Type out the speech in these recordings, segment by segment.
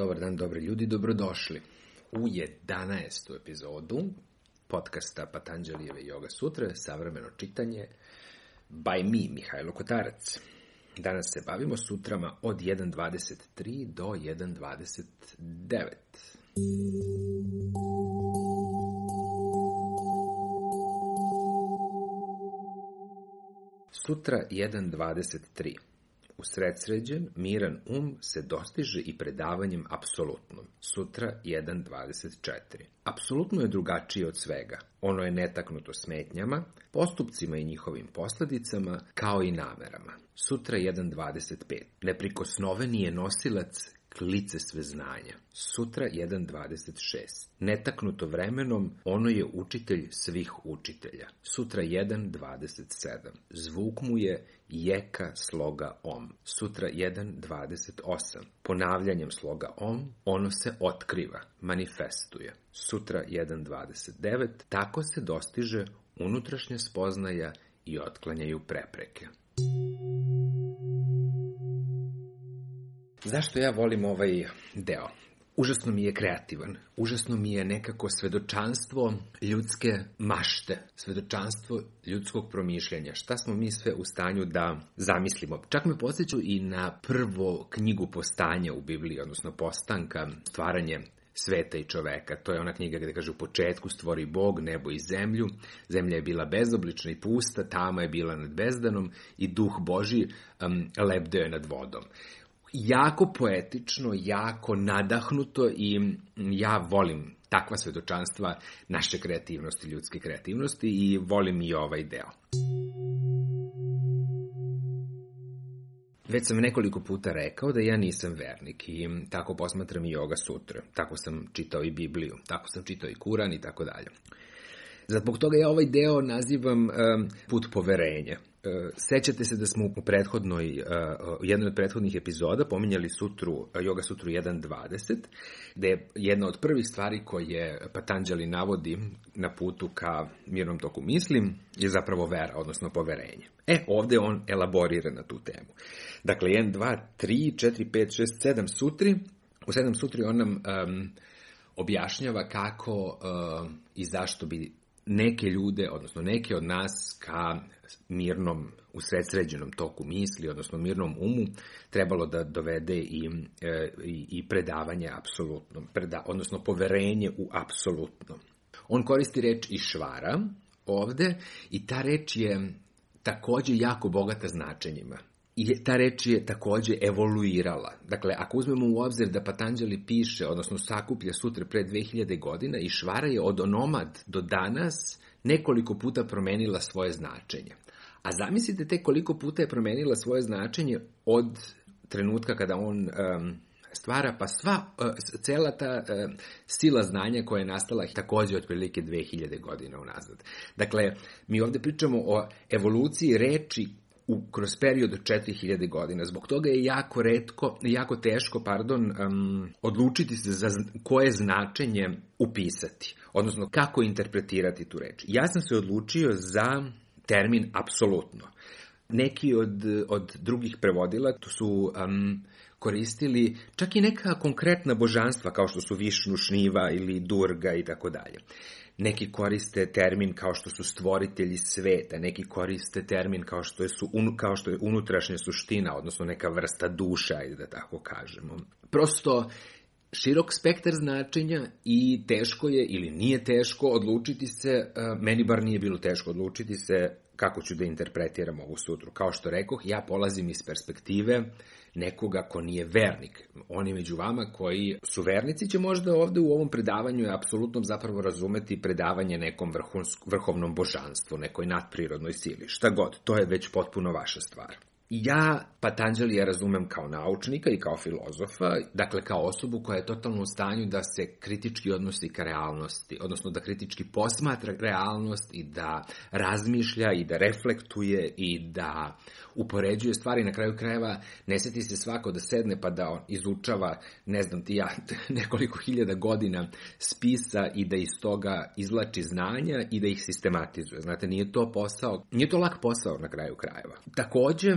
dobar dan, dobri ljudi, dobrodošli u 11. epizodu podcasta Patanđalijeve Yoga Sutra, savremeno čitanje by me, Mihajlo Kotarac. Danas se bavimo sutrama od 1.23 do 1.29. Sutra 1.23 Usredsređen, miran um se dostiže i predavanjem apsolutnom. Sutra 1.24. Apsolutno je drugačije od svega. Ono je netaknuto smetnjama, postupcima i njihovim posledicama, kao i namerama. Sutra 1.25. Neprikosnoveni je nosilac klice sve znanja. Sutra 1.26. Netaknuto vremenom, ono je učitelj svih učitelja. Sutra 1.27. Zvuk mu je jeka sloga om. Sutra 1.28. Ponavljanjem sloga om, ono se otkriva, manifestuje. Sutra 1.29. Tako se dostiže unutrašnja spoznaja i otklanjaju prepreke. Zašto ja volim ovaj deo? Užasno mi je kreativan, užasno mi je nekako svedočanstvo ljudske mašte, svedočanstvo ljudskog promišljanja, šta smo mi sve u stanju da zamislimo. Čak me posjeću i na prvo knjigu postanja u Bibliji, odnosno postanka, stvaranje sveta i čoveka. To je ona knjiga gde kaže u početku stvori Bog nebo i zemlju, zemlja je bila bezoblična i pusta, tama je bila nad bezdanom i duh Boži um, lebdeo je nad vodom jako poetično, jako nadahnuto i ja volim takva svedočanstva naše kreativnosti, ljudske kreativnosti i volim i ovaj deo. Već sam nekoliko puta rekao da ja nisam vernik i tako posmatram i yoga sutra. Tako sam čitao i Bibliju, tako sam čitao i Kuran i tako dalje. Zbog toga ja ovaj deo nazivam um, put poverenja. Uh, sećate se da smo u prethodnoj, uh, jednoj od prethodnih epizoda pominjali sutru, uh, Yoga sutru 1.20, gde je jedna od prvih stvari koje Patanđali navodi na putu ka mirnom toku mislim je zapravo vera, odnosno poverenje. E, ovde on elaborira na tu temu. Dakle, 1, 2, 3, 4, 5, 6, 7 sutri. U 7 sutri on nam um, objašnjava kako uh, i zašto bi neke ljude, odnosno neke od nas ka mirnom, usredsređenom toku misli, odnosno mirnom umu, trebalo da dovede i, e, i, i predavanje apsolutno, preda, odnosno poverenje u apsolutno. On koristi reč išvara ovde i ta reč je takođe jako bogata značenjima. I ta reč je takođe evoluirala. Dakle, ako uzmemo u obzir da Patanđali piše, odnosno sakuplja sutra pre 2000 godina i Švara je od onomad do danas nekoliko puta promenila svoje značenje. A zamislite te koliko puta je promenila svoje značenje od trenutka kada on um, stvara, pa sva, uh, cela ta uh, sila znanja koja je nastala takođe otprilike 2000 godina unazad. Dakle, mi ovde pričamo o evoluciji reči u, kroz period od 4000 godina. Zbog toga je jako redko, jako teško, pardon, um, odlučiti se za koje značenje upisati, odnosno kako interpretirati tu reč. Ja sam se odlučio za termin apsolutno. Neki od, od drugih prevodila to su um, koristili čak i neka konkretna božanstva kao što su Višnu, Šniva ili Durga i tako dalje. Neki koriste termin kao što su stvoritelji sveta, neki koriste termin kao što je, su, un, kao što je unutrašnja suština, odnosno neka vrsta duša, ajde da tako kažemo. Prosto, širok spektar značenja i teško je ili nije teško odlučiti se, meni bar nije bilo teško odlučiti se kako ću da interpretiram ovu sutru. Kao što rekoh, ja polazim iz perspektive nekoga ko nije vernik. Oni među vama koji su vernici će možda ovde u ovom predavanju apsolutno zapravo razumeti predavanje nekom vrhovnom božanstvu, nekoj nadprirodnoj sili. Šta god, to je već potpuno vaša stvar. Ja Patanđalija razumem kao naučnika i kao filozofa, dakle kao osobu koja je totalno u stanju da se kritički odnosi ka realnosti, odnosno da kritički posmatra realnost i da razmišlja i da reflektuje i da upoređuje stvari na kraju krajeva, ne seti se svako da sedne pa da izučava, ne znam ti ja, nekoliko hiljada godina spisa i da iz toga izlači znanja i da ih sistematizuje. Znate, nije to posao, nije to lak posao na kraju krajeva. Takođe,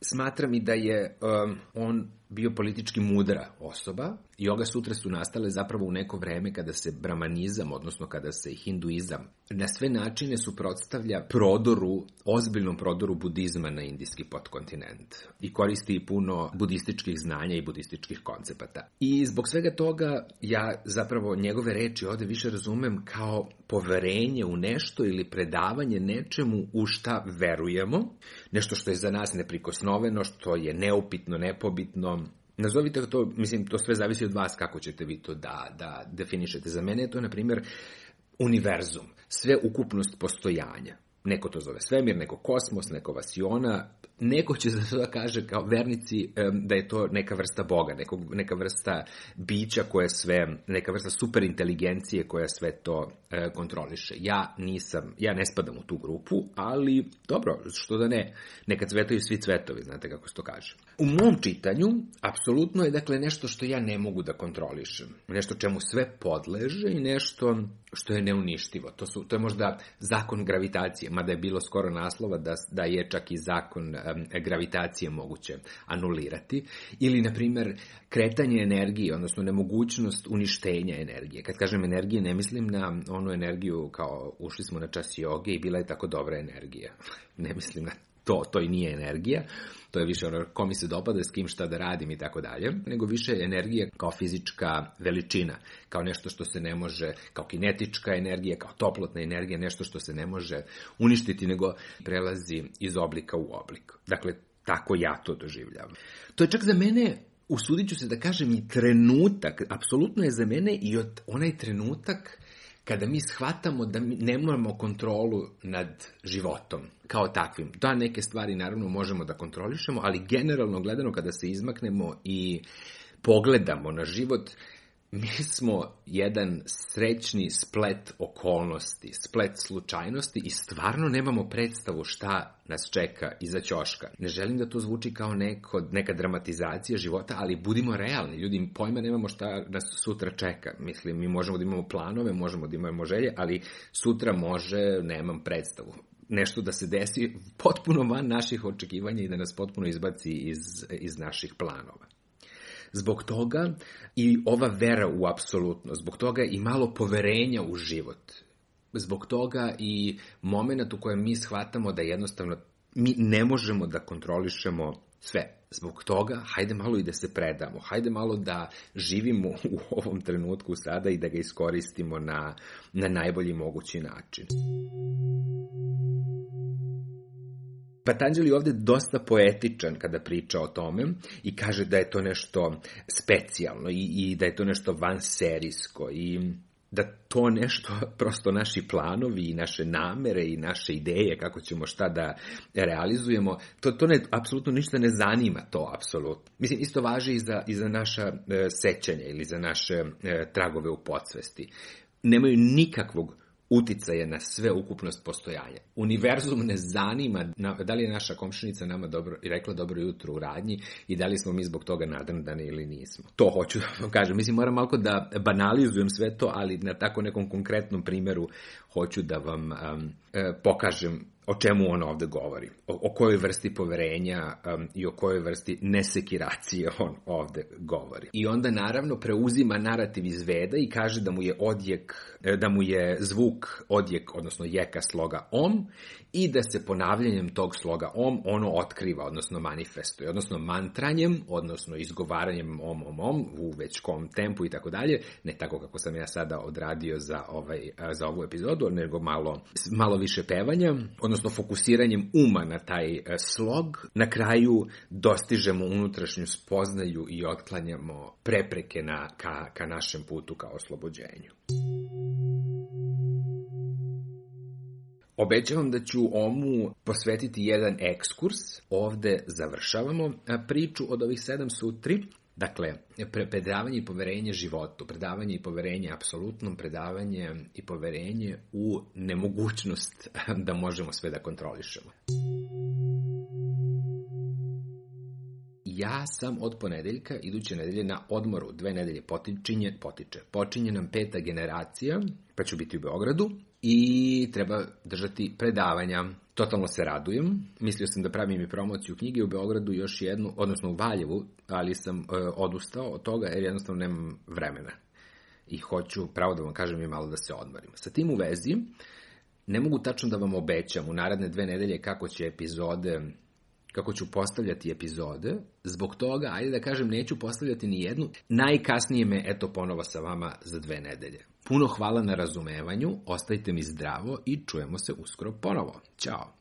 smatram i da je um, on bio politički mudra osoba. Yoga sutre su nastale zapravo u neko vreme kada se bramanizam, odnosno kada se hinduizam, na sve načine suprotstavlja prodoru, ozbiljnom prodoru budizma na indijski podkontinent i koristi puno budističkih znanja i budističkih koncepata. I zbog svega toga ja zapravo njegove reči ovde više razumem kao poverenje u nešto ili predavanje nečemu u šta verujemo, nešto što je za nas neprikosnoveno, što je neupitno, nepobitno, Nazovite to, mislim, to sve zavisi od vas kako ćete vi to da, da definišete. Za mene je to, na primjer, univerzum, sve ukupnost postojanja. Neko to zove svemir, neko kosmos, neko vasiona, neko će za to da kaže kao vernici da je to neka vrsta Boga, neko, neka vrsta bića koja sve, neka vrsta superinteligencije koja sve to e, kontroliše. Ja nisam, ja ne spadam u tu grupu, ali dobro, što da ne, neka cvetaju svi cvetovi, znate kako se to kaže. U mom čitanju, apsolutno je dakle nešto što ja ne mogu da kontrolišem, nešto čemu sve podleže i nešto što je neuništivo. To, su, to je možda zakon gravitacije, mada je bilo skoro naslova da, da je čak i zakon gravitacije moguće anulirati. Ili, na primer, kretanje energije, odnosno nemogućnost uništenja energije. Kad kažem energije, ne mislim na onu energiju kao ušli smo na čas joge i bila je tako dobra energija. ne mislim na to, to i nije energija, to je više ono ko mi se dopada, s kim šta da radim i tako dalje, nego više energije kao fizička veličina, kao nešto što se ne može, kao kinetička energija, kao toplotna energija, nešto što se ne može uništiti, nego prelazi iz oblika u oblik. Dakle, tako ja to doživljavam. To je čak za mene usudit ću se da kažem i trenutak, apsolutno je za mene i od onaj trenutak kada mi shvatamo da mi nemamo kontrolu nad životom kao takvim. Da, neke stvari naravno možemo da kontrolišemo, ali generalno gledano kada se izmaknemo i pogledamo na život, mi smo jedan srećni splet okolnosti, splet slučajnosti i stvarno nemamo predstavu šta nas čeka iza ćoška. Ne želim da to zvuči kao neko, neka dramatizacija života, ali budimo realni. Ljudi, pojma nemamo šta nas sutra čeka. Mislim, mi možemo da imamo planove, možemo da imamo želje, ali sutra može, nemam predstavu nešto da se desi potpuno van naših očekivanja i da nas potpuno izbaci iz, iz naših planova. Zbog toga i ova vera u apsolutno, zbog toga i malo poverenja u život. Zbog toga i moment u kojem mi shvatamo da jednostavno mi ne možemo da kontrolišemo sve. Zbog toga, hajde malo i da se predamo, hajde malo da živimo u ovom trenutku sada i da ga iskoristimo na, na najbolji mogući način. Patanđeli ovde dosta poetičan kada priča o tome i kaže da je to nešto specijalno i, i da je to nešto vanserijsko i da to nešto, prosto naši planovi i naše namere i naše ideje kako ćemo šta da realizujemo, to, to ne, apsolutno ništa ne zanima to, apsolutno. Mislim, isto važi i za, i za naša e, sećanja ili za naše e, tragove u podsvesti. Nemaju nikakvog uticaje na sve ukupnost postojanja. Univerzum ne zanima da li je naša komšinica nama dobro, rekla dobro jutro u radnji i da li smo mi zbog toga nadrndani ili nismo. To hoću da vam kažem. Mislim, moram malo da banalizujem sve to, ali na tako nekom konkretnom primjeru hoću da vam um, pokažem o čemu on ovde govori, o, o kojoj vrsti poverenja um, i o kojoj vrsti nesekiracije on ovde govori. I onda naravno preuzima narativ iz Veda i kaže da mu je odjek, e, da mu je zvuk odjek, odnosno jeka sloga om i da se ponavljanjem tog sloga om ono otkriva, odnosno manifestuje, odnosno mantranjem, odnosno izgovaranjem om om om u već kom tempu i tako dalje, ne tako kako sam ja sada odradio za ovaj za ovu epizodu, nego malo malo više pevanja, odnosno fokusiranjem uma na taj e, slog, na kraju dostižemo unutrašnju spoznaju i otklanjamo prepreke na, ka, ka našem putu ka oslobođenju. Obećavam da ću omu posvetiti jedan ekskurs. Ovde završavamo priču od ovih sedam sutri. Dakle, predavanje i poverenje životu, predavanje i poverenje apsolutnom, predavanje i poverenje u nemogućnost da možemo sve da kontrolišemo. Ja sam od ponedeljka, iduće nedelje, na odmoru. Dve nedelje potičinje, potiče. Počinje nam peta generacija, pa ću biti u Beogradu i treba držati predavanja Totalno se radujem. Mislio sam da pravim i promociju knjige u Beogradu još jednu, odnosno u Valjevu, ali sam e, odustao od toga jer jednostavno nemam vremena. I hoću, pravo da vam kažem, i malo da se odmorim. Sa tim u vezi, ne mogu tačno da vam obećam u naredne dve nedelje kako će epizode kako ću postavljati epizode, zbog toga, ajde da kažem, neću postavljati ni jednu, najkasnije me eto ponovo sa vama za dve nedelje. Puno hvala na razumevanju, ostajte mi zdravo i čujemo se uskoro ponovo. Ćao!